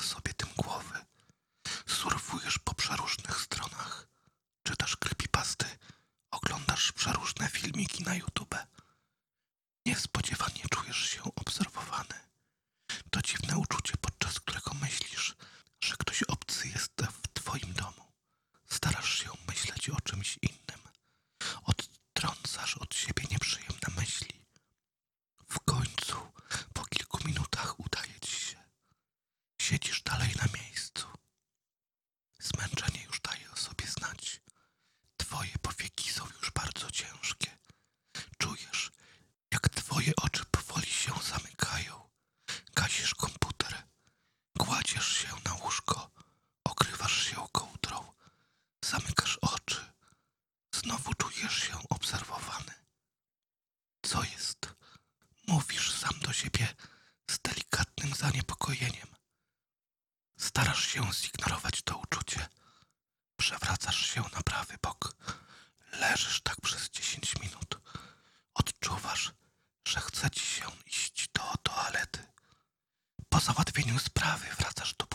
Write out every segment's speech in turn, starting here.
sobie tym głowy. Surfujesz po przeróżnych stronach. Czytasz creepypasty. Oglądasz przeróżne filmiki na YouTube. Niespodziewanie czujesz się obserwowany. To dziwne uczucie, podczas którego myślisz, że ktoś obcy jest w twoim domu. Starasz się myśleć o czymś innym. Odtrącasz od siebie nieprzyjemność. Twoje oczy powoli się zamykają. Gasisz komputer, kładziesz się na łóżko, okrywasz się kołdrą, zamykasz oczy. Znowu czujesz się obserwowany. Co jest? Mówisz sam do siebie z delikatnym zaniepokojeniem. Starasz się zignorować to uczucie. Przewracasz się na prawy bok. Leżysz tak przez 10 minut. Odczuwasz, że chce ci się iść do toalety. Po załatwieniu sprawy. Wracasz do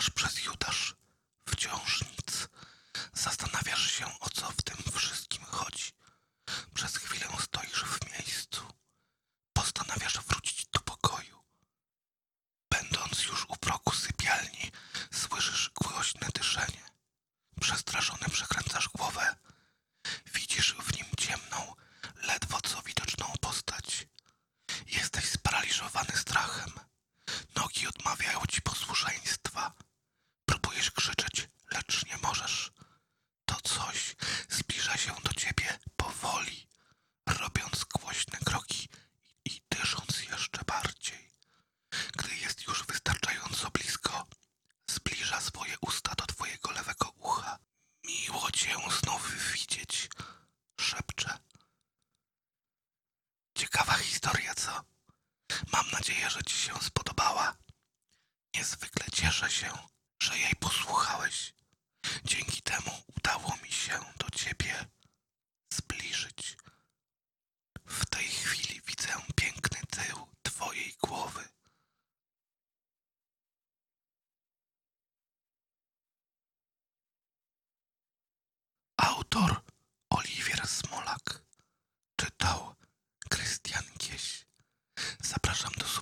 Zaglądasz przez Judasz. Wciąż znów widzieć, szepcze. Ciekawa historia, co? Mam nadzieję, że ci się spodobała. Niezwykle cieszę się, Zapraszam do subskrypcji